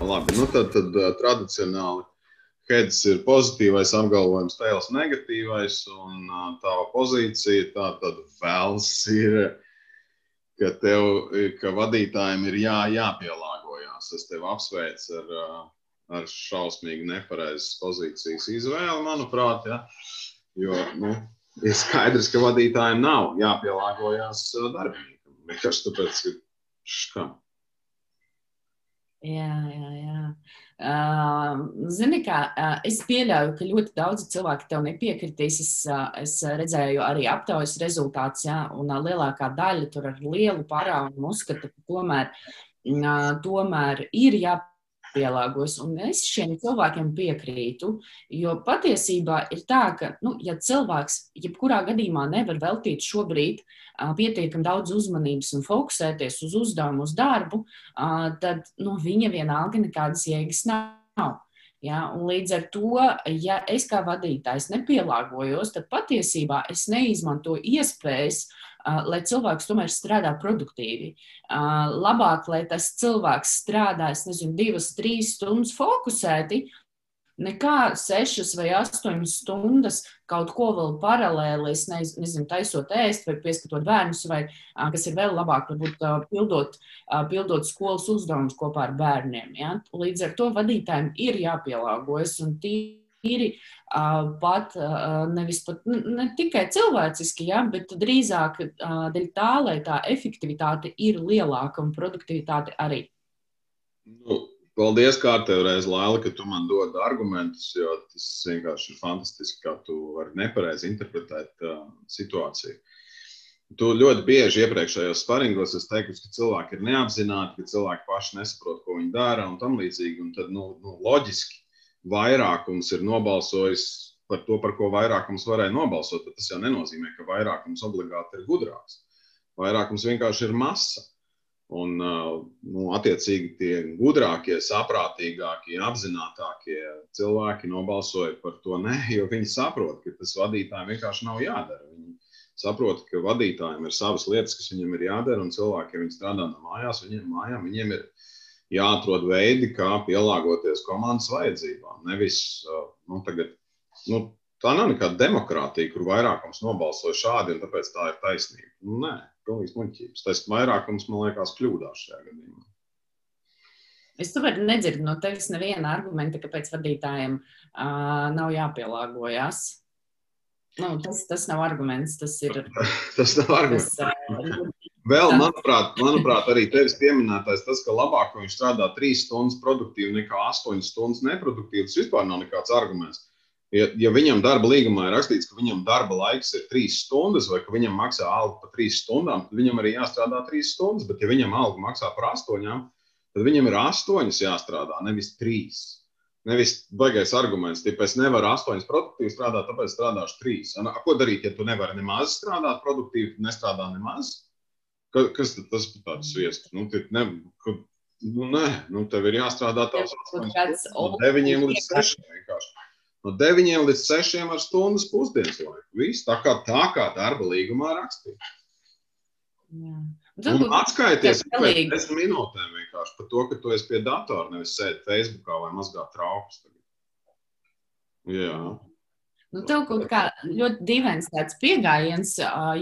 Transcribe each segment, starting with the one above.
Labi, nu tad, tad uh, tradicionāli heads ir pozitīvais apgalvojums, tails negatīvais, un uh, tava pozīcija tā tad vēls ir, ka tev, ka vadītājiem ir jā, jāpielāgojās. Es tev apsveicu ar, uh, ar šausmīgi nepareizas pozīcijas izvēli, manuprāt, ja? jo, nu, ir skaidrs, ka vadītājiem nav jāpielāgojas darbiniekam. Vienkārši tāpēc, ka škā. Jā, jā, jā. Uh, zini, kā uh, es pieļauju, ka ļoti daudzi cilvēki tev nepiekritīs. Es, uh, es redzēju arī aptaujas rezultātus, ja, un uh, lielākā daļa tur ar lielu parādu uzskata, ka tomēr, uh, tomēr ir jāpieņem jāpielāgojas. Un es šiem cilvēkiem piekrītu, jo patiesībā ir tā, ka, nu, ja cilvēks jebkurā gadījumā nevar veltīt šobrīd pietiekami daudz uzmanības un fokusēties uz uzdevumu, uz darbu, tad nu, viņa vienalga nekādas jēgas nav. Ja, līdz ar to, ja es kā vadītājs nepielāgojos, tad patiesībā es neizmantoju iespējas uh, lai cilvēks tomēr strādā produktīvi. Labāk, lai tas cilvēks strādā, es nezinu, divas, trīs stundas fokusēti, nekā sešas vai astoņas stundas kaut ko vēl paralēli, es nezinu, taisot ēst vai pieskatot bērnus, vai kas ir vēl labāk, varbūt pildot, pildot skolas uzdevumus kopā ar bērniem. Ja? Līdz ar to vadītājiem ir jāpielāgojas un tīri tīri pat nevis pat, ne tikai cilvēciski, ja, bet drīzāk dēļ tā, lai tā efektivitāte ir lielāka un produktivitāte arī. Nu, paldies kārtēvreiz, Laila, ka tu man dod argumentus, jo tas vienkārši ir fantastiski, kā tu vari nepareizi interpretēt uh, situāciju. Tu ļoti bieži iepriekšējos sparingos es teiktu, ka cilvēki ir neapzināti, ka cilvēki paši nesaprot, ko viņi dara un tam līdzīgi. Un tad, nu, nu, loģiski, vairākums ir nobalsojis par to, par ko vairākums varēja nobalsot, bet tas jau nenozīmē, ka vairākums obligāti ir gudrāks. Vairākums vienkārši ir masa. Un, nu, attiecīgi, tie gudrākie, saprātīgākie, apzinātākie cilvēki nobalsoja par to nē, jo viņi saprot, ka tas vadītājiem vienkārši nav jādara. Viņi saprot, ka vadītājiem ir savas lietas, kas viņiem ir jādara, un cilvēki, ja viņi strādā no mājās, viņiem, mājām, viņiem ir jāatrod veidi, kā pielāgoties komandas vajadzībām. Nevis, nu, tagad, nu, tā nav nekāda demokrātija, kur vairākums nobalsoja šādi, un tāpēc tā ir taisnība. Nu, nē, pilnīgs muļķības. Tas vairākums, man liekas, kļūdās šajā gadījumā. Es tomēr nedzirdu no tevis neviena argumenta, kāpēc vadītājiem uh, nav jāpielāgojas. Nu, tas, tas nav arguments. Tas ir. tas nav arguments. Tas, Vēl, manuprāt, manuprāt, arī tevis pieminētais tas, ka labāk viņš strādā trīs stundas produktīvi nekā astoņas stundas neproduktīvi. Tas vispār nav nekāds arguments. Ja, ja viņam darba līgumā ir rakstīts, ka viņam darba laiks ir trīs stundas, vai ka viņam maksā algu par trīs stundām, tad viņam arī jāstrādā trīs stundas. Bet, ja viņam alga maksā par astoņām, tad viņam ir astoņas jāstrādā, nevis trīs. Nevis baigais arguments, ja es nevaru astoņas produktīvi strādāt, tāpēc strādāšu trīs. Ko darīt, ja tu nevari nemaz strādāt produktīvi, nestrādā nemaz? Ka, kas tad tas par tādu sviestu? Nu, ne, ka, nu, nē, nu, tev ir jāstrādā tās 8 no 9 līdz 6 vienkārši. No 9 līdz 6 ar stundas pusdienas laiku. Viss tā kā, tā kā darba līgumā rakstīts. Un atskaities pēc 10 minūtēm vienkārši par to, ka tu esi pie datora, nevis sēdi Facebookā vai mazgā traukus. Jā. Nu, tev kaut kā ļoti dīvains tāds pieejams,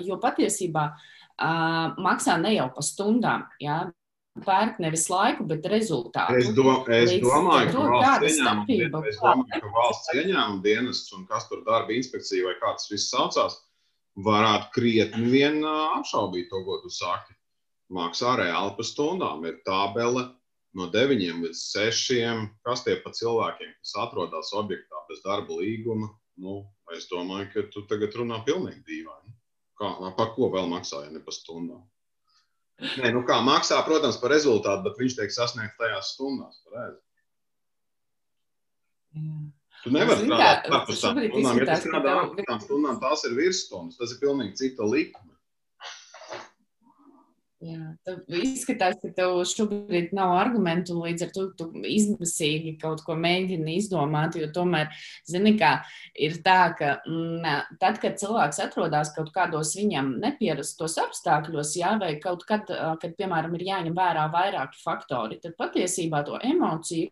jo patiesībā uh, maksā ne jau pa stundām. Jā. Pērk nevis laiku, bet rezultātu. Es, do, es Līdz domāju, ka valsts ieņēmuma, es domāju, ka valsts ieņēmuma dienests un kas tur darba inspekcija vai kāds viss saucās, varētu krietni vien apšaubīt to, ko tu saki. Maksā reāli pa stundām. Ir tabele no 9 līdz 6. Kas tie pa cilvēkiem, kas atrodas objektā bez darba līguma? Nu, es domāju, ka tu tagad runā pilnīgi dīvaini. Kā, par ko vēl maksāja, ne par stundām? Nē, nu kā maksā, protams, par rezultātu, bet viņš tiek sasniegts tajās stundās. Tu nevari strādāt par tām stundām. Ja tu strādā par tām stundām, tās ir virsstundas. Tas ir pilnīgi cita likme. Jā, tev izskatās, ka tev šobrīd nav argumentu, līdz ar to tu izmisīgi kaut ko mēģini izdomāt. Jo tomēr, zini, kā ir tā, ka m, mm, tad, kad cilvēks atrodas kaut kādos viņam nepierastos apstākļos, jā, vai kaut kad, kad, piemēram, ir jāņem vērā vairāki faktori, tad patiesībā to emociju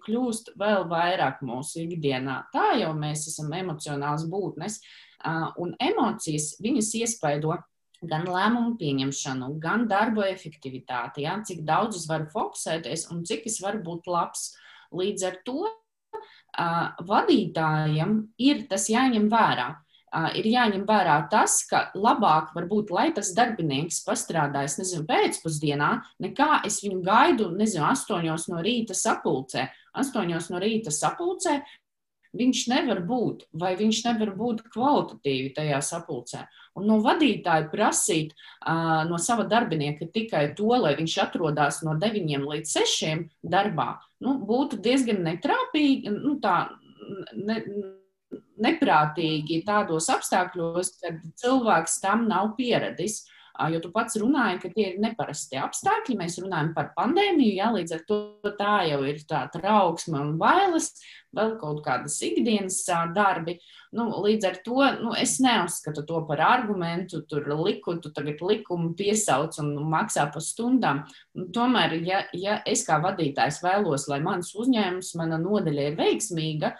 kļūst vēl vairāk mūsu ikdienā. Tā jau mēs esam emocionāls būtnes, un emocijas viņas iespaido gan lēmumu pieņemšanu, gan darbu efektivitāti, ja? cik daudz es varu fokusēties un cik es varu būt labs. Līdz ar to uh, vadītājam ir tas jāņem vērā. Uh, ir jāņem vērā tas, ka labāk varbūt, lai tas darbinieks pastrādājas, nezinu, pēcpusdienā, nekā es viņu gaidu, nezinu, astoņos no rīta sapulcē. Astoņos no rīta sapulcē viņš nevar būt, vai viņš nevar būt kvalitatīvi tajā sapulcē. Un no vadītāja prasīt uh, no sava darbinieka tikai to, lai viņš atrodas no 9 līdz 6 darbā, nu, būtu diezgan netrāpīgi, nu, tā, ne, neprātīgi tādos apstākļos, kad cilvēks tam nav pieradis. Jo tu pats runāji, ka tie ir neparasti apstākļi. Mēs runājam par pandēmiju, jā, līdz ar to tā jau ir tā trauksme un bailes, vēl kaut kādas ikdienas darbi. Nu, līdz ar to nu, es neuzskatu to par argumentu. Tur liku, tu tagad likumu piesauc un maksā par stundām. Un tomēr, ja, ja es kā vadītājs vēlos, lai mans uzņēmums, mana nodaļa ir veiksmīga,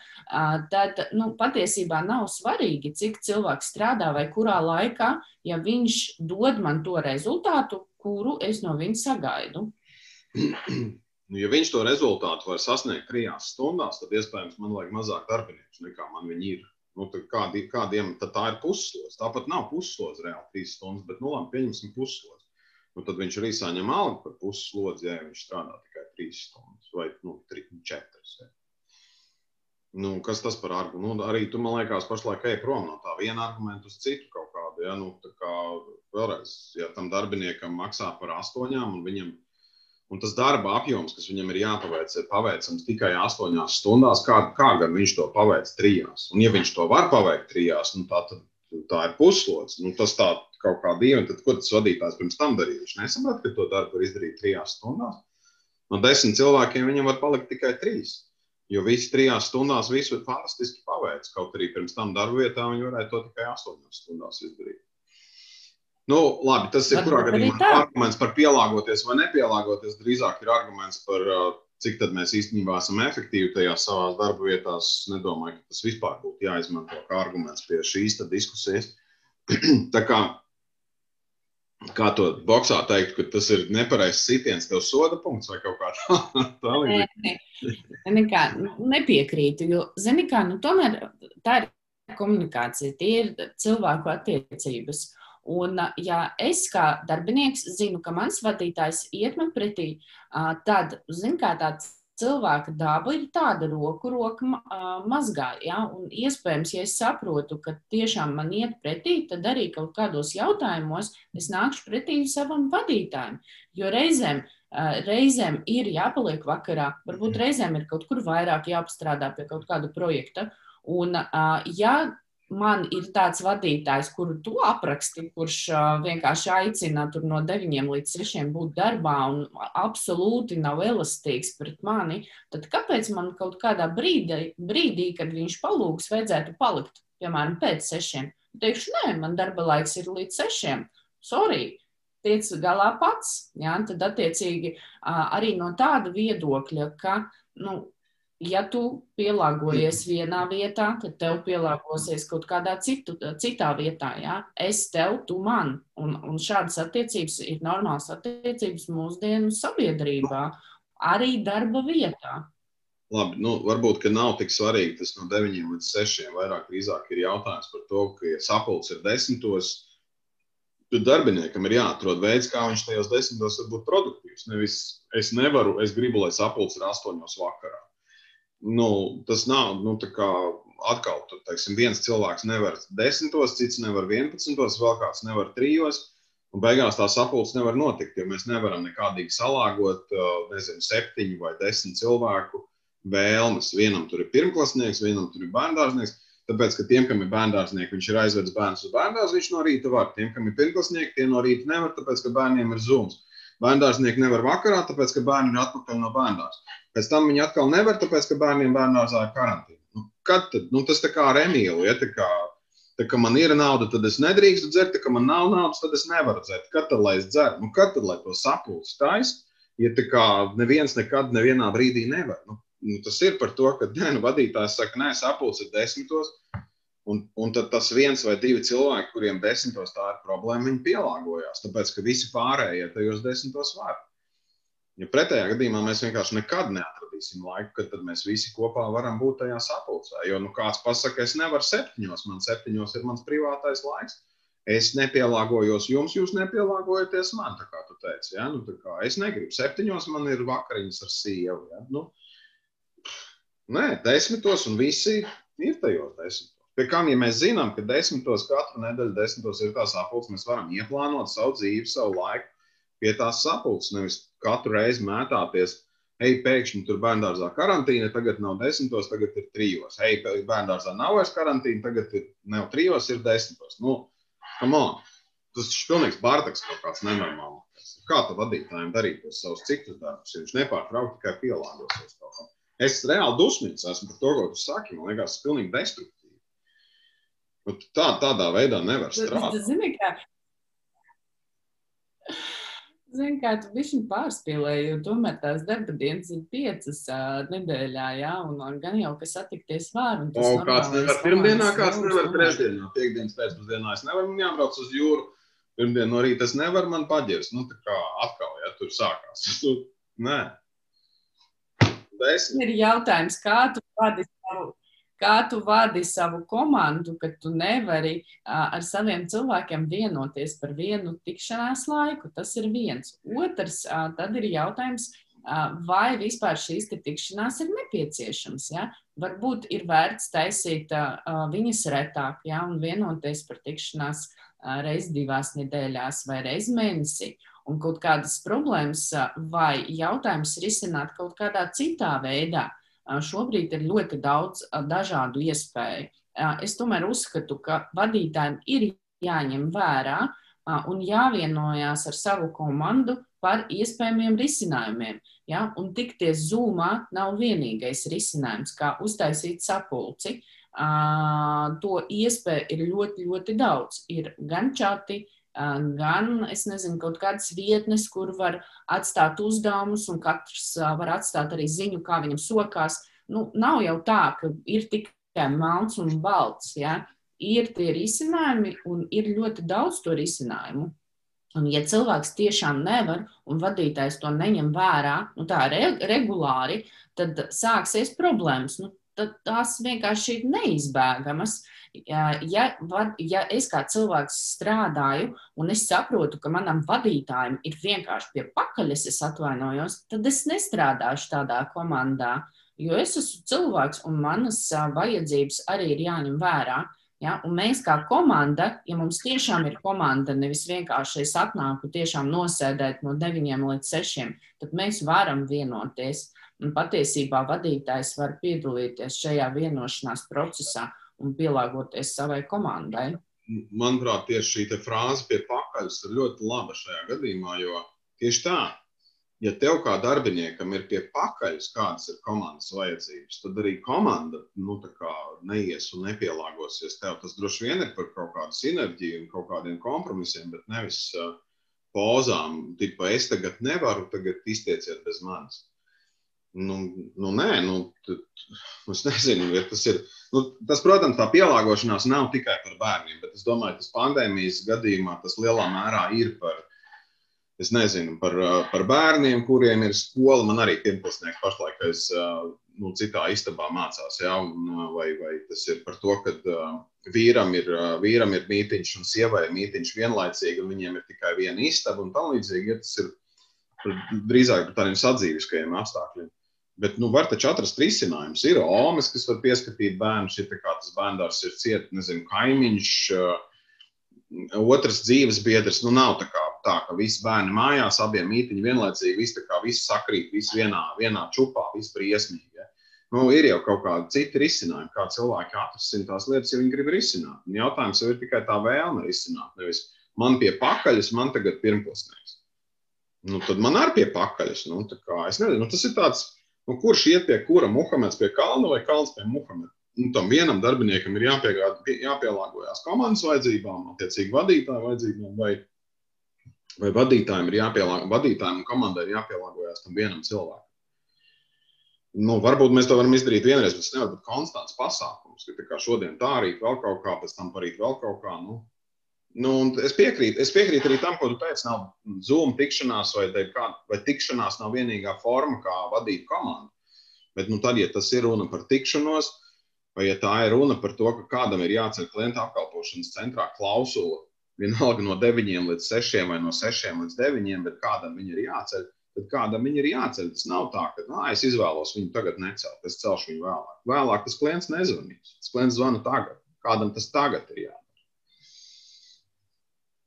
tad nu, patiesībā nav svarīgi, cik cilvēks strādā vai kurā laikā, ja viņš dod man to rezultātu, kuru es no viņa sagaidu. Nu, ja viņš to rezultātu var sasniegt trijās stundās, tad iespējams man vajag mazāk darbinieku nekā man viņi ir. Nu, kādi, kādiem tā ir puslodes. Tāpat nav puslodes reāli trīs stundas, bet nu, labi, pieņemsim puslodes. Nu, tad viņš arī saņem algu par puslodzi, ja viņš strādā tikai trīs stundas vai nu, tri, četras. Ja. Nu, kas tas par argumentu? Nu, arī tu man liekas, pašlaik ej prom no tā viena argumenta uz citu kaut kādu. Ja? Nu, kā, vēlreiz, ja tam darbiniekam maksā par astoņām un viņam ir Un tas darba apjoms, kas viņam ir jāpaveic, ir paveicams tikai astoņās stundās. Kā, kā gan viņš to paveic trijās? Un, ja viņš to var paveikt trijās, nu, tā, tad, tā ir puslodes. Nu, tas tā kaut kā dīvaini. Tad, ko tas vadītājs pirms tam darīja? Viņš nesaprot, ka to darbu var izdarīt trijās stundās. No desmit cilvēkiem viņam var palikt tikai trīs. Jo visi trijās stundās visu fantastiski paveic. Kaut arī pirms tam darba vietā viņi varēja to tikai astoņās stundās izdarīt. Nu, labi, tas ir kurā gadījumā arguments par pielāgoties vai nepielāgoties. Drīzāk ir arguments par cik tad mēs īstenībā esam efektīvi tajās savās darba vietās. Es nedomāju, ka tas vispār būtu jāizmanto kā arguments pie šīs diskusijas. Tā kā, kā to boxā teikt, ka tas ir nepareizs sitiens, tev soda punkts vai kaut kā tā līdzīga? Nekā nepiekrītu, jo, zini kā, nu tomēr tā ir komunikācija, tie ir cilvēku attiecības. Un, ja es kā darbinieks zinu, ka mans vadītājs iet man pretī, tad, zinu, kā tāds cilvēka daba ir tāda roku, roka mazgā. Ja? Un iespējams, ja es saprotu, ka tiešām man iet pretī, tad arī kaut kādos jautājumos es nākšu pretī savam vadītājam. Jo reizēm, reizēm ir jāpaliek vakarā, varbūt mhm. reizēm ir kaut kur vairāk jāpastrādā pie kaut kāda projekta. Un, ja man ir tāds vadītājs, kuru tu apraksti, kurš vienkārši aicina no 9 līdz 6 būt darbā un absolūti nav elastīgs pret mani, tad kāpēc man kaut kādā brīdī, brīdī kad viņš palūgs, vajadzētu palikt, piemēram, pēc 6? Teikšu, nē, man darba laiks ir līdz 6. Sorry, tiec galā pats. Ja? Tad, attiecīgi, arī no tāda viedokļa, ka nu, ja tu pielāgojies vienā vietā, tad tev pielāgosies kaut kādā citu, citā vietā. Ja? Es tev, tu man. Un, un šādas attiecības ir normālas attiecības mūsdienu sabiedrībā, arī darba vietā. Labi, nu, varbūt nav tik svarīgi tas no 9 līdz 6. Vairāk drīzāk ir jautājums par to, ka, ja sapulcs ir desmitos, tad darbiniekam ir jāatrod veids, kā viņš tajos desmitos var būt produktīvs. Nevis es nevaru, es gribu, lai sapulcs ir 8 vakarā nu, tas nav nu, atkal, tur, teiksim, viens cilvēks nevar desmitos, cits nevar vienpadsmitos, vēl kāds nevar trijos. Un beigās tā sapulce nevar notikt, jo mēs nevaram nekādīgi salāgot nezinu, septiņu vai desmit cilvēku vēlmes. Vienam tur ir pirmklasnieks, vienam tur ir bērngārznieks. Tāpēc, ka tiem, kam ir bērngārznieki, viņš ir aizvedis bērnus uz bērngārzu, viņš no rīta var. Tiem, kam ir pirmklasnieki, tie no rīta nevar, tāpēc, ka bērniem ir zūms. Bērngārznieki nevar vakarā, tāpēc, ka bērni ir atpakaļ no bērngārza. Pēc tam viņi atkal nevar, tāpēc, ka bērniem bērngārzā ir karantīna. Nu, kad tad? Nu, tas tā kā ar Emīlu. Ja, tā kā, tā kā man ir nauda, tad es nedrīkstu dzert, tā kā man nav naudas, tad es nevaru dzert. Kad tad lai es dzeru? Nu, kad tad lai to sapulci taisa? Ja tā kā neviens nekad nevienā brīdī nevar. Nu, nu, tas ir par to, ka ne, nu, vadītājs saka, nē, sapulce ir desmitos. Un, un tad tas viens vai divi cilvēki, kuriem desmitos tā ir problēma, viņi pielāgojās. Tāpēc, ka visi pārējie tajos desmitos var. Ja pretējā gadījumā mēs vienkārši nekad neatradīsim laiku, kad mēs visi kopā varam būt tajā sapulcē. Jo nu, kāds pasakā, es nevaru septiņos, man septiņos ir mans privātais laiks. Es nepielāgojos jums, jūs nepielāgojaties man, tā kā tu teici. Ja? Nu, kā, es negribu septiņos, man ir vakariņas ar sievu. Ja? Nu, nē, desmitos un visi ir tajos desmitos. Pie kam, ja mēs zinām, ka desmitos katru nedēļu, desmitos ir tā sapulce, mēs varam ieplānot savu dzīvi, savu laiku pie tās sapulces, nevis katru reizi mētāties. Ej, pēkšņi tur bērngārzā karantīna, tagad nav desmitos, tagad ir trijos. Ej, bērngārzā nav vairs karantīna, tagad ir nav trijos, ir desmitos. Nu, Tas ir pilnīgs bārtaks kaut kāds nenormāls. Kā tu vadītājiem darīt tos savus citus darbus, ja viņš nepārtraukti tikai pielāgosies kaut kam? Es reāli dusmīgs esmu par to, ko tu saki. Man liekas, tas ir pilnīgi destruktīvi. Tā, tādā veidā nevar strādāt. Zini, kā Zini, kā tu bišķiņ pārspīlēji, jo tomēr tās darba dienas ir piecas uh, nedēļā, jā, un gan jau, ka satikties var. O, kāds nevar pirmdienā, kāds nevar trešdienā, piekdienas pēcpusdienā, es nevaru, man jābrauc uz jūru, pirmdien no rīta es nevaru, man paģirs, nu, tā kā atkal, ja tur sākās. Tu, nē. Desmit. Ir jautājums, kā tu vadi savu kā tu vadi savu komandu, ka tu nevari ar saviem cilvēkiem vienoties par vienu tikšanās laiku. Tas ir viens. Otrs, tad ir jautājums, vai vispār šīs tikšanās ir nepieciešamas. Ja? Varbūt ir vērts taisīt viņas retāk ja? un vienoties par tikšanās reizi divās nedēļās vai reizi mēnesī. Un kaut kādas problēmas vai jautājumus risināt kaut kādā citā veidā šobrīd ir ļoti daudz dažādu iespēju. Es tomēr uzskatu, ka vadītājiem ir jāņem vērā un jāvienojās ar savu komandu par iespējamiem risinājumiem. Ja? Un tikties zūmā nav vienīgais risinājums, kā uztaisīt sapulci. To iespēju ir ļoti, ļoti daudz. Ir gan čati, uh, gan, es nezinu, kaut kādas vietnes, kur var atstāt uzdevumus, un katrs var atstāt arī ziņu, kā viņam sokās. Nu, nav jau tā, ka ir tikai melns un balts. Ja? Ir tie risinājumi, un ir ļoti daudz to risinājumu. Un, ja cilvēks tiešām nevar, un vadītājs to neņem vērā, nu, tā re, regulāri, tad sāksies problēmas. Nu, tad tās vienkārši ir neizbēgamas. Uh, Ja, ja es kā cilvēks strādāju, un es saprotu, ka manam vadītājam ir vienkārši pie pakaļas, es atvainojos, tad es nestrādāšu tādā komandā. Jo es esmu cilvēks, un manas vajadzības arī ir jāņem vērā. Ja? Un mēs kā komanda, ja mums tiešām ir komanda, nevis vienkārši es atnāku tiešām nosēdēt no 9 līdz 6, tad mēs varam vienoties. Un patiesībā vadītājs var piedalīties šajā vienošanās procesā un pielāgoties savai komandai. Manuprāt, tieši šī frāze pie pakaļas ir ļoti laba šajā gadījumā, jo tieši tā, ja tev kā darbiniekam ir pie pakaļas, kādas ir komandas vajadzības, tad arī komanda nu, neies un nepielāgosies tev. Tas droši vien ir par kaut kādu sinerģiju un kaut kādiem kompromisiem, bet nevis uh, pozām, tipa es tagad nevaru, tagad iztieciet bez manis. Nu, nu nē, nu, es nezinu, ja tas ir. Nu, tas, protams, tā pielāgošanās nav tikai par bērniem, bet es domāju, ka tas pandēmijas gadījumā tas lielā mērā ir par, nezinu, par, par bērniem, kuriem ir skola. Man arī pirmklasnieks pašlaik aiz nu, citā istabā mācās. Ja? Un, vai, vai tas ir par to, ka vīram, ir, vīram ir mītīņš un sievai ir mītīņš vienlaicīgi, un viņiem ir tikai viena istaba un tam līdzīgi. Ja tas ir drīzāk par tādiem sadzīviskajiem apstākļiem. Bet nu, var taču atrast risinājumus. Ir omas, kas var pieskatīt bērnus, ja tas bērns ir ciets, nezinu, kaimiņš, otrs dzīves biedrs. Nu, nav tā, kā, tā ka visi bērni mājās, abiem mītīņi vienlaicīgi, viss, kā, viss sakrīt, viss vienā, vienā čupā, viss briesmīgi. Ja? Nu, ir jau kaut kāda cita risinājuma, kā cilvēki atrisina tās lietas, ja viņi grib risināt. Un jautājums jau ir tikai tā vēlme risināt. Nevis man pie pakaļas, man tagad pirmklasnieks. Nu, tad man arī pie pakaļas. Nu, kā, nezinu, nu, tas ir tāds, nu, kurš iet pie kura Muhameds pie kalna vai kalns pie Muhameda. Nu, tam vienam darbiniekam ir jāpiegād, jāpielāgojas komandas vajadzībām, attiecīgi vadītāju vajadzībām, vai, vai vadītājiem ir jāpielāgojas, vadītājiem un komandai ir jāpielāgojas tam vienam cilvēkam. Nu, varbūt mēs to varam izdarīt vienreiz, bet tas nevar būt konstants pasākums. Ka, kā šodien tā arī vēl kaut kā, pēc tam parīt vēl kaut kā. Nu, nu, es, piekrītu, es piekrītu arī tam, ko tu teici. Nav Zoom tikšanās vai, kā, vai tikšanās nav vienīgā forma, kā vadīt komandu. Bet nu, tad, ja tas ir runa par tikšanos, vai ja tā ir runa par to, ka kādam ir jāceļ klienta apkalpošanas centrā klausula, vienalga no 9 līdz 6 vai no 6 līdz 9, bet kādam viņa ir jāceļ tad kādam viņi ir jāceļ. Tas nav tā, ka nā, es izvēlos viņu tagad necelt, es celšu viņu vēlāk. Vēlāk tas klients nezvanīs. Tas klients zvana tagad. Kādam tas tagad ir jādara?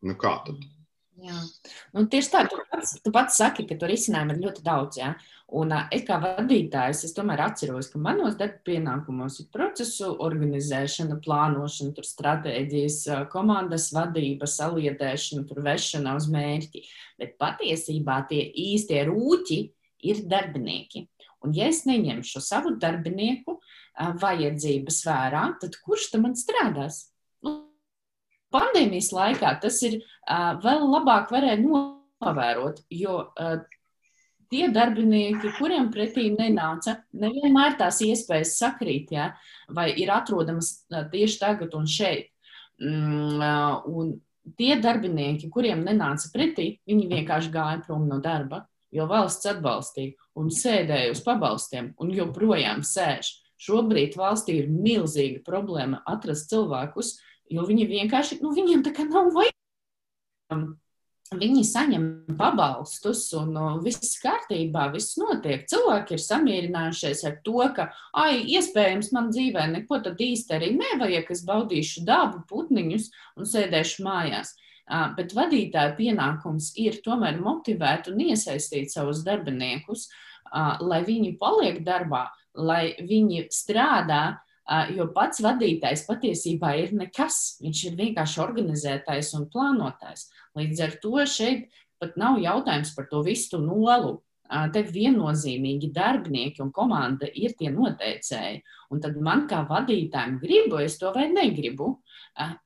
Nu, kā tad? Jā. Nu, tieši tā, tu pats, tu pats saki, ka tur risinājumu ir ļoti daudz. Ja? Un es kā vadītājs, es tomēr atceros, ka manos darba pienākumos ir procesu organizēšana, plānošana, tur stratēģijas, komandas vadība, saliedēšana, tur vešana uz mērķi. Bet patiesībā tie īstie rūķi ir darbinieki. Un ja es neņemšu savu darbinieku vajadzības vērā, tad kurš tam man strādās? Pandēmijas laikā tas ir vēl labāk varēja novērot, jo tie darbinieki, kuriem pretī nenāca, nevienmēr tās iespējas sakrīt, ja, vai ir atrodamas tieši tagad un šeit. Mm, un tie darbinieki, kuriem nenāca pretī, viņi vienkārši gāja prom no darba, jo valsts atbalstīja un sēdēja uz pabalstiem un joprojām sēž. Šobrīd valstī ir milzīga problēma atrast cilvēkus, uh, jo viņi vienkārši, nu, viņiem tā kā nav vajag. Viņi saņem pabalstus, un viss kārtībā, viss notiek. Cilvēki ir samierinājušies ar to, ka, ai, iespējams, man dzīvē neko tad īsti arī nevajag, es baudīšu dabu, putniņus un sēdēšu mājās. Bet vadītāja pienākums ir tomēr motivēt un iesaistīt savus darbiniekus, lai viņi paliek darbā, lai viņi strādā Jo pats vadītājs patiesībā ir nekas. Viņš ir vienkārši organizētājs un plānotājs. Līdz ar to šeit pat nav jautājums par to visu nolu. Te viennozīmīgi darbinieki un komanda ir tie noteicēji. Un tad man kā vadītājam, gribu es to vai negribu,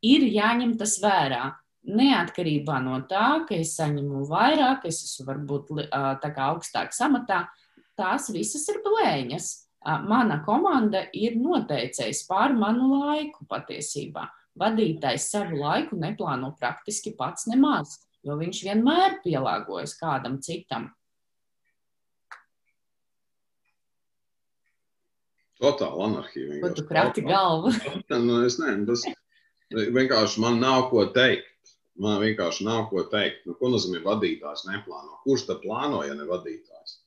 ir jāņem tas vērā. Neatkarībā no tā, ka es saņemu vairāk, es esmu varbūt tā kā augstāk samatā, tās visas ir blēņas mana komanda ir noteicējis pār manu laiku patiesībā. Vadītājs savu laiku neplāno praktiski pats nemaz, jo viņš vienmēr pielāgojas kādam citam. Totāla anarhija. Ko tu krati galvu? nu, es nezinu, tas vienkārši man nav ko teikt. Man vienkārši nav ko teikt. Nu, ko nozīmē vadītājs neplāno? Kurš tad plāno, ja ne vadītājs?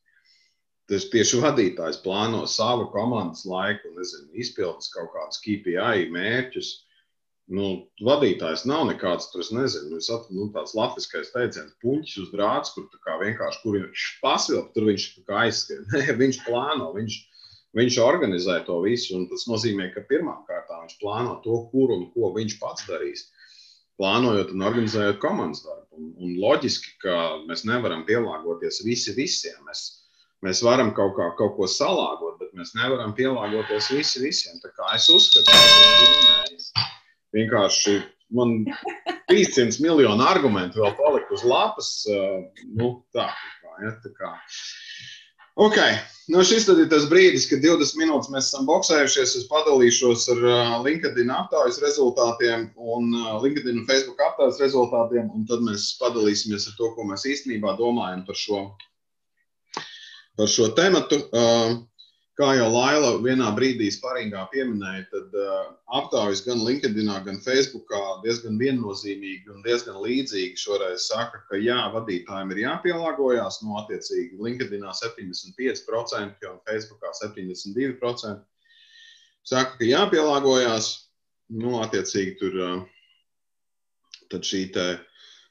Tas tieši vadītājs plāno savu komandas laiku, nezinu, izpildīs kaut kādus KPI mērķus. Nu, vadītājs nav nekāds, tur es nezinu, nu, at, nu, tāds latviskais teiciens, puņķis uz drāts, kur vienkārši kur viņš pasvilp, tur viņš aizskrien. viņš plāno, viņš, viņš organizē to visu. Tas nozīmē, ka pirmām kārtām viņš plāno to, kur un ko viņš pats darīs. Plānojot un organizējot komandas darbu. Un, un loģiski, ka mēs nevaram pielāgoties visi visiem. Mēs, Mēs varam kaut, kā, kaut ko salāgot, bet mēs nevaram pielāgoties visi visiem. Tā kā es uzskatu, ka tas ir. Vienkārši man 300 miljonu argumentu vēl palika uz lapas. Nu, tā, kā, ja, tā kā. Ok, nu šis tad ir tas brīdis, kad 20 minūtes mēs esam boxējušies. Es padalīšos ar LinkedIn aptaujas rezultātiem un LinkedIn un Facebook aptaujas rezultātiem, un tad mēs padalīsimies ar to, ko mēs īstenībā domājam par šo par šo tematu. Kā jau Laila vienā brīdī sparīgā pieminēja, tad aptaujas gan LinkedIn, gan Facebook diezgan viennozīmīgi un diezgan līdzīgi šoreiz saka, ka jā, vadītājiem ir jāpielāgojas. No nu, attiecīgi LinkedIn 75% un Facebook 72%. Saka, ka jāpielāgojas. Nu, attiecīgi tur tad šī te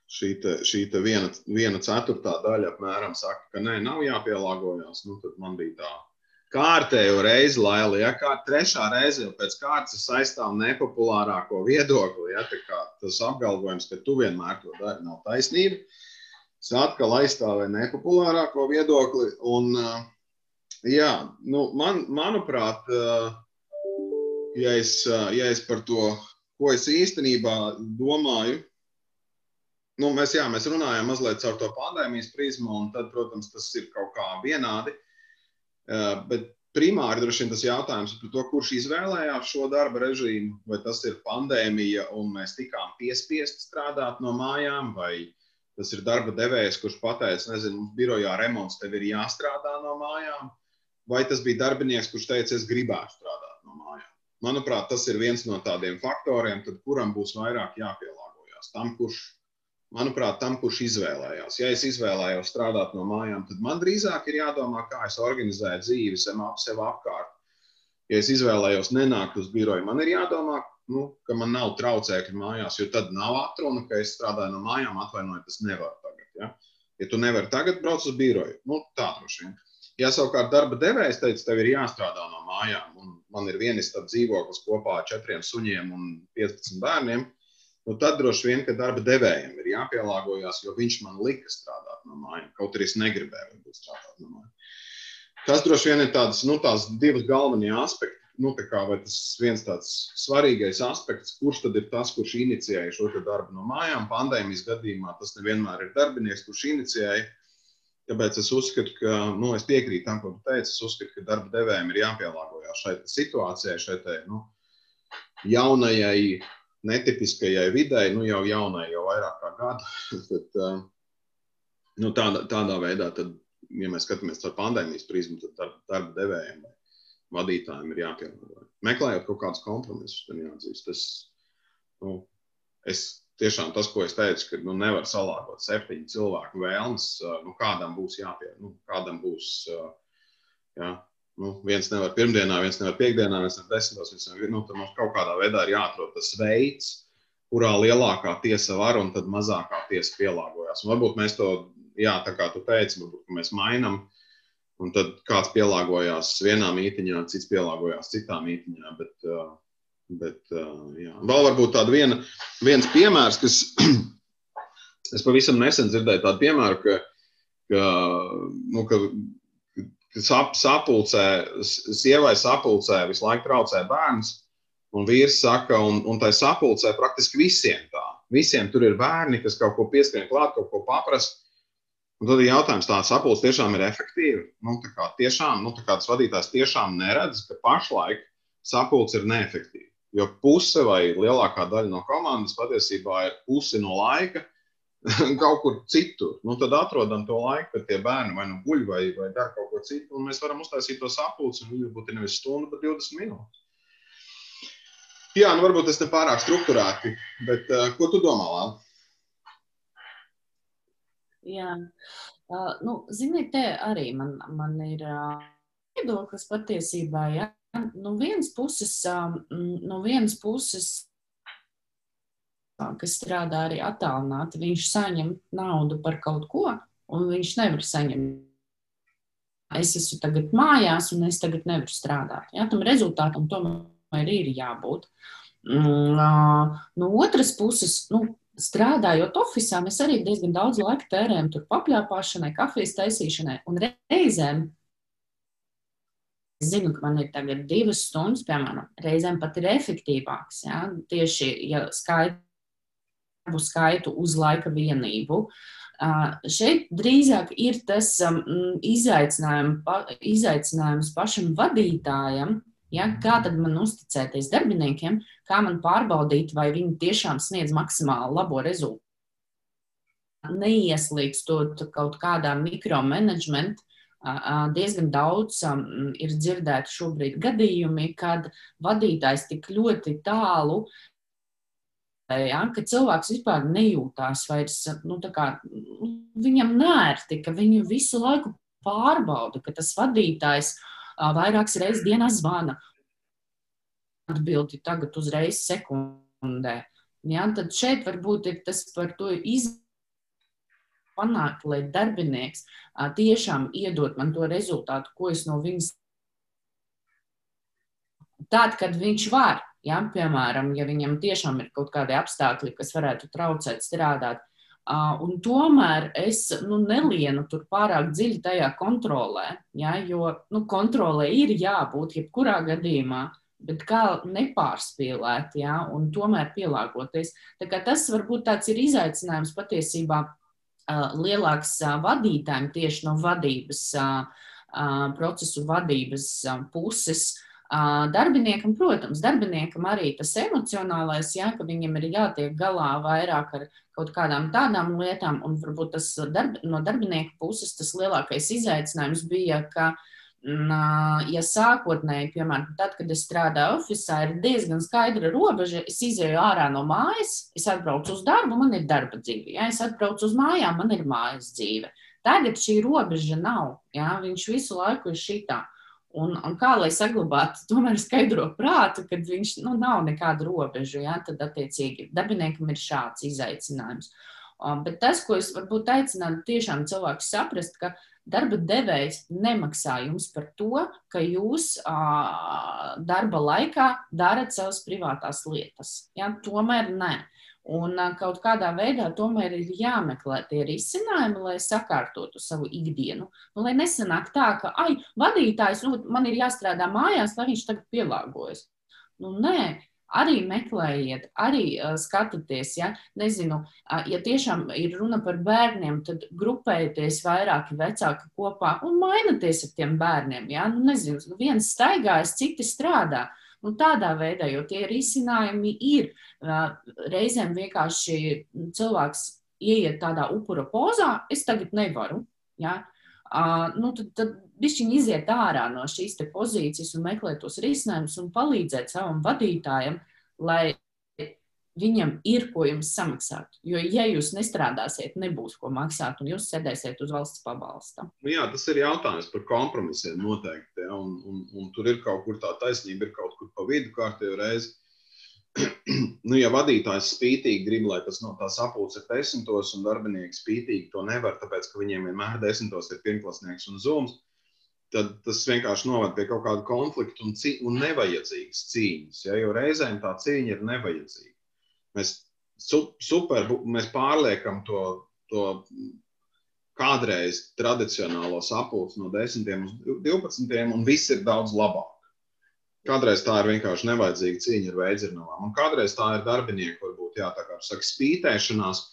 šī, te, šī te viena, viena ceturtā daļa apmēram saka, ka nē, nav jāpielāgojas. Nu, tad man bija tā kārtējo reizi, Laila, ja kā trešā reize jau pēc kārtas aizstāv nepopulārāko viedokli. Ja, tas apgalvojums, ka tu vienmēr to dari, nav taisnība. Es atkal aizstāvēju nepopulārāko viedokli. Un, jā, nu, man, manuprāt, ja es, ja es par to, ko es īstenībā domāju, nu, mēs, jā, mēs runājam mazliet caur to pandēmijas prizmu, un tad, protams, tas ir kaut kā vienādi. Eh, bet primāri droši vien tas jautājums par to, kurš izvēlējās šo darba režīmu, vai tas ir pandēmija un mēs tikām piespiesti strādāt no mājām, vai tas ir darba devējs, kurš pateica, nezinu, mums birojā remonts, tev ir jāstrādā no mājām, vai tas bija darbinieks, kurš teica, es gribētu strādāt no mājām. Manuprāt, tas ir viens no tādiem faktoriem, tad kuram būs vairāk jāpielāgojas. Tam, kurš manuprāt, tam, kurš izvēlējās. Ja es izvēlējos strādāt no mājām, tad man drīzāk ir jādomā, kā es organizēju dzīvi sev apkārt. Ja es izvēlējos nenākt uz biroju, man ir jādomā, nu, ka man nav traucēkļi mājās, jo tad nav atruna, ka es strādāju no mājām, atvainojiet, tas nevar tagad. Ja, ja tu nevari tagad braukt uz biroju, nu, tā droši vien. Ja savukārt darba devējs teica, tev ir jāstrādā no mājām, un man ir vienas dzīvoklis kopā ar četriem suņiem un 15 bērniem, nu, tad droši vien, ka darba devējiem ir jāpielāgojas, jo viņš man lika strādāt no mājām, kaut arī es negribēju strādāt no mājām. Tas droši vien ir tāds, nu, tās divas galvenie aspekti. Nu, kā, vai tas viens tāds svarīgais aspekts, kurš tad ir tas, kurš inicijēja šo darbu no mājām? Pandēmijas gadījumā tas nevienmēr ir darbinieks, kurš inicijēja. Tāpēc es uzskatu, ka, nu, es piekrītu tam, ko tu teici. Es uzskatu, ka darba devējiem ir jāpielāgojas šai situācijai, šai te, nu, jaunajai netipiskajai videi, nu jau jaunai, jau vairāk kā gadu. Tad, eh, nu, tādā, tādā veidā, tad, ja mēs skatāmies caur pandēmijas prizmu, tad darba, darba devējiem vai vadītājiem ir jāpielāgojas. Meklējot kaut kādus kompromisus, tad jāatzīst. Tas, nu, es tiešām tas, ko es teicu, ka nu, nevar salāgot septiņu cilvēku vēlmes, eh, nu, kādam būs jāpie, nu, kādam būs. Eh, jā, nu, viens nevar pirmdienā, viens nevar piekdienā, viens nevar desmitos. Viens nevar, nu, tad mums kaut kādā veidā ir jāatrod tas veids, kurā lielākā tiesa var un tad mazākā tiesa pielāgojas. Un varbūt mēs to, jā, tā kā tu teici, varbūt mēs mainām. Un tad kāds pielāgojās vienā mītīņā, cits pielāgojās citā mītīņā. Bet, uh, bet, uh, jā. Vēl varbūt tāda viena, viens piemērs, kas es pavisam nesen dzirdēju, tādu piemēru, ka, ka, nu, ka sap, sapulcē, sievai sapulcē visu laiku traucē bērns. Un vīrs saka, un, un tai sapulcē praktiski visiem tā. Visiem tur ir bērni, kas kaut ko pieskrien klāt, kaut ko paprasa. Un tad ir jautājums, tā sapulce tiešām ir efektīva. Nu, tā kā tiešām, nu, tā kā tas vadītājs tiešām neredz, ka pašlaik sapulce ir neefektīva. Jo puse vai lielākā daļa no komandas patiesībā ir puse no laika, kaut kur citur. Nu, tad atrodam to laiku, kad tie bērni vai nu guļ vai, vai dara kaut ko citu, un mēs varam uztaisīt to sapulci, un viņi būtu nevis stundu, bet 20 minūtes. Jā, nu varbūt tas ne pārāk strukturēti, bet uh, ko tu domā, Lāna? Jā, uh, nu, ziniet, te arī man, man ir uh, viedoklis patiesībā. Ja? No vienas puses, um, no vienas puses kas strādā arī attālināti, viņš saņem naudu par kaut ko, un viņš nevar saņemt. Es esmu tagad mājās, un es tagad nevaru strādāt. Ja, tam rezultātam tomēr ir jābūt. No otras puses, nu, strādājot oficiālā, mēs arī diezgan daudz laika tērējam tur papļāpāšanai, kafijas taisīšanai. Un reizēm es zinu, ka man ir tagad divas stundas, piemēram, reizēm pat ir efektīvāks. Ja? Tieši, ja skaidrs darbu skaitu uz laika vienību. Šeit drīzāk ir tas um, izaicinājum, pa, izaicinājums pašam vadītājam, ja, kā tad man uzticēties darbiniekiem, kā man pārbaudīt, vai viņi tiešām sniedz maksimāli labo rezultātu. Neieslīgstot kaut kādā mikromanagementā, diezgan daudz um, ir dzirdēti šobrīd gadījumi, kad vadītājs tik ļoti tālu ja, ka cilvēks vispār nejūtās vairs, nu, kā, nu, viņam nērti, ka viņu visu laiku pārbauda, ka tas vadītājs vairākas reizes dienā zvana. Atbildi tagad uzreiz sekundē. Ja, tad šeit varbūt ir tas par to izpētīt panākt, lai darbinieks tiešām iedod man to rezultātu, ko es no viņas Tad, kad viņš var, ja, piemēram, ja viņam tiešām ir kaut kādi apstākļi, kas varētu traucēt strādāt, Uh, un tomēr es nu, nelienu tur pārāk dziļi tajā kontrolē, ja, jo nu, kontrolē ir jābūt jebkurā gadījumā, bet kā nepārspīlēt, ja, un tomēr pielāgoties. Tas varbūt tāds ir izaicinājums patiesībā uh, lielāks uh, vadītājiem tieši no vadības, procesu vadības puses. Darbiniekam, protams, darbiniekam arī tas emocionālais, ja, ka viņam ir jātiek galā vairāk ar kaut kādām tādām lietām, un varbūt tas darb, no darbinieka puses tas lielākais izaicinājums bija, ka, ja sākotnēji, piemēram, tad, kad es strādāju oficiālā, ir diezgan skaidra robeža, es izēju ārā no mājas, es atbraucu uz darbu, man ir darba dzīve, ja es atbraucu uz mājām, man ir mājas dzīve. Tagad šī robeža nav, ja viņš visu laiku ir šitā. Un, un kā lai saglabātu tomēr skaidro prātu, kad viņš nu, nav nekāda robeža, ja, tad attiecīgi darbiniekam ir šāds izaicinājums. Um, bet tas, ko es varbūt aicinātu tiešām cilvēku saprast, ka darba devējs nemaksā jums par to, ka jūs uh, darba laikā darat savas privātās lietas. Ja, tomēr nē. Un kaut kādā veidā tomēr ir jāmeklē tie risinājumi, lai sakārtotu savu ikdienu. Nu, lai nesanāk tā, ka, ai, vadītājs, nu, man ir jāstrādā mājās, lai viņš tagad pielāgojas. Nu, nē, arī meklējiet, arī uh, skatieties, ja, nezinu, uh, ja tiešām ir runa par bērniem, tad grupējieties vairāki vecāki kopā un mainieties ar tiem bērniem. Ja, nu, nezinu, viens staigājas, citi strādā. Nu, tādā veidā, jo tie risinājumi ir. Reizēm vienkārši cilvēks ieiet tādā upura pozā, es tagad nevaru. Ja? Uh, nu, tad, tad viņš iziet ārā no šīs pozīcijas un meklē tos risinājumus un palīdzēt savam vadītājam, lai viņam ir ko jums samaksāt. Jo, ja jūs nestrādāsiet, nebūs ko maksāt, un jūs sēdēsiet uz valsts pabalsta. Nu jā, tas ir jautājums par kompromisiem noteikti. Ja, un, un, un tur ir kaut kur tā taisnība, ir kaut kur pa vidu kārtējo reizi. nu, ja vadītājs spītīgi grib, lai tas no tā sapulce ir desmitos, un darbinieki spītīgi to nevar, tāpēc, ka viņiem vienmēr desmitos ir pirmklasnieks un zūms, tad tas vienkārši noved pie kaut kāda konflikta un, un nevajadzīgas cīņas. Ja, jo reizēm tā cīņa ir nevajadzīga. Mēs, super, mēs pārliekam to, to kādreiz tradicionālo sapulci no 10 uz 12, un viss ir daudz labāk. Kādreiz tā ir vienkārši nevajadzīga cīņa ar veidzirnavām, un kādreiz tā ir darbinieki, varbūt, jā, tā kā saka, spītēšanās.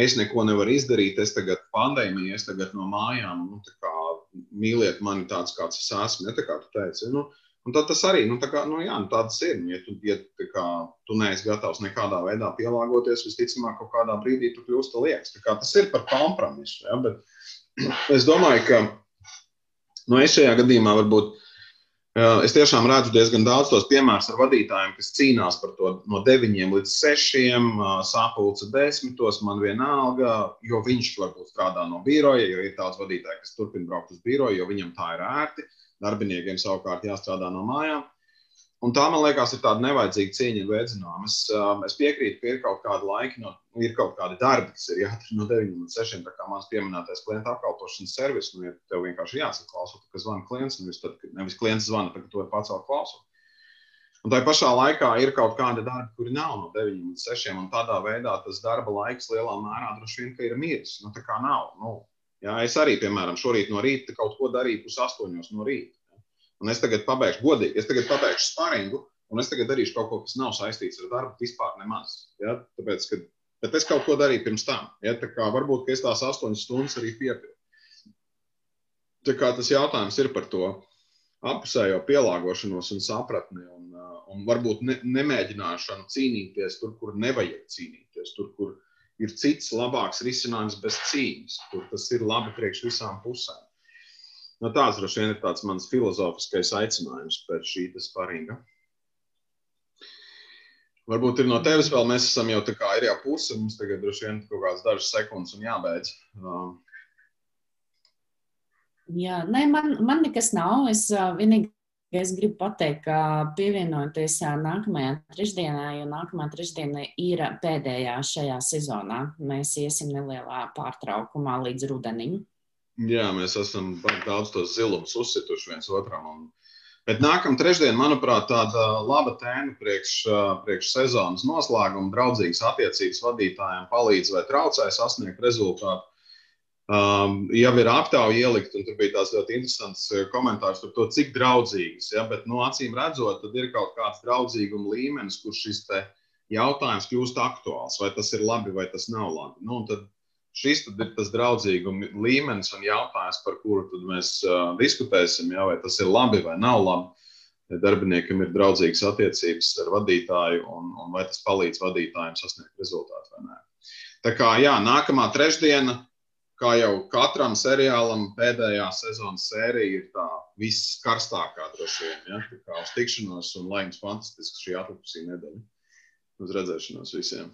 Es neko nevaru izdarīt, es tagad pandēmiju, es tagad no mājām, nu, tā kā mīliet mani tāds, kāds es esmu, ne tā kā tu teici. Nu, Un tad tas arī, nu, tā kā, nu, jā, nu, tāds ir. Ja tu, ja, kā, tu neesi gatavs nekādā veidā pielāgoties, visticamāk, kaut kādā brīdī tu kļūsi liekas. Tas ir par kompromisu. Ja? Bet es domāju, ka nu, es šajā gadījumā varbūt. Es tiešām redzu diezgan daudz tos piemērus ar vadītājiem, kas cīnās par to no 9 līdz 6, sapulce 10, man vienalga, jo viņš varbūt strādā no biroja, jo ir tāds vadītājs, kas turpina braukt uz biroju, jo viņam tā ir ērti. Uh, darbiniekiem savukārt jāstrādā no mājām. Un tā, man liekas, ir tāda nevajadzīga cīņa ar veidzinām. Es, um, es piekrītu, ka ir kaut kāda laika, no, ir kaut kādi darbi, kas ir jādara no 9 līdz 6. Tā kā mans pieminētais klienta apkalpošanas servis, nu, ja tev vienkārši jāsaka, klausot, ka zvana klients, nevis, tad, nevis klients zvana, tad to ir pacelt klausot. Un tā pašā laikā ir kaut kādi darbi, kuri nav no 9 līdz 6. Un tādā veidā tas darba laiks lielā mērā droši vien ir miris. Nu, tā kā nav. Nu, Jā, es arī, piemēram, šorīt no rīta kaut ko darīju pusastoņos no rīta. Un es tagad pabeigšu, godīgi, es tagad pabeigšu sparingu, un es tagad darīšu kaut ko, kas nav saistīts ar darbu vispār nemaz. Ja? Tāpēc, kad, bet es kaut ko darīju pirms tam. Ja? Tā kā varbūt es tās astoņas stundas arī piepildu. Tā kā tas jautājums ir par to apusējo pielāgošanos un sapratni, un, un varbūt ne, nemēģināšanu cīnīties tur, kur nevajag cīnīties, tur, kur ir cits labāks risinājums bez cīņas, kur tas ir labi priekš visām pusēm. No nu, tāds droši vien ir tāds mans filozofiskais aicinājums pēc šī sparinga. Varbūt ir no tevis vēl, mēs esam jau tā kā ir jau puse, mums tagad droši vien kaut kāds dažas sekundes un jābeidz. Jā, nē, man, man nekas nav. Es vienīgi Es gribu pateikt, ka pievienoties nākamajā trešdienā, jo nākamā trešdiena ir pēdējā šajā sezonā. Mēs iesim nelielā pārtraukumā līdz rudenim. Jā, mēs esam daudz tos zilumus uzsituši viens otram. Un Bet nākamā trešdiena, manuprāt, tāda laba tēma priekš, priekš sezonas noslēguma. Draudzīgas attiecības vadītājiem palīdz vai traucē sasniegt rezultātu. Um, jau ir aptauja ielikt, un tur bija tāds ļoti interesants komentārs par to, cik draudzīgas. Ja? Bet, nu, acīm redzot, tad ir kaut kāds draudzīguma līmenis, kur šis jautājums kļūst aktuāls. Vai tas ir labi, vai tas nav labi. Nu, tad šis tad ir tas draudzīguma līmenis un jautājums, par kuru mēs uh, diskutēsim, jā, vai tas ir labi vai nav labi. Ja darbiniekam ir draudzīgas attiecības ar vadītāju, un, un vai tas palīdz vadītājiem sasniegt rezultātu vai nē. Tā kā jā, nākamā trešdiena, kā jau katram seriālam, pēdējā sezonas sērija ir tā viskarstākā droši vien. Ja? Tā kā uz tikšanos un lai jums fantastiski šī atlikusī nedēļa. Uz redzēšanos visiem!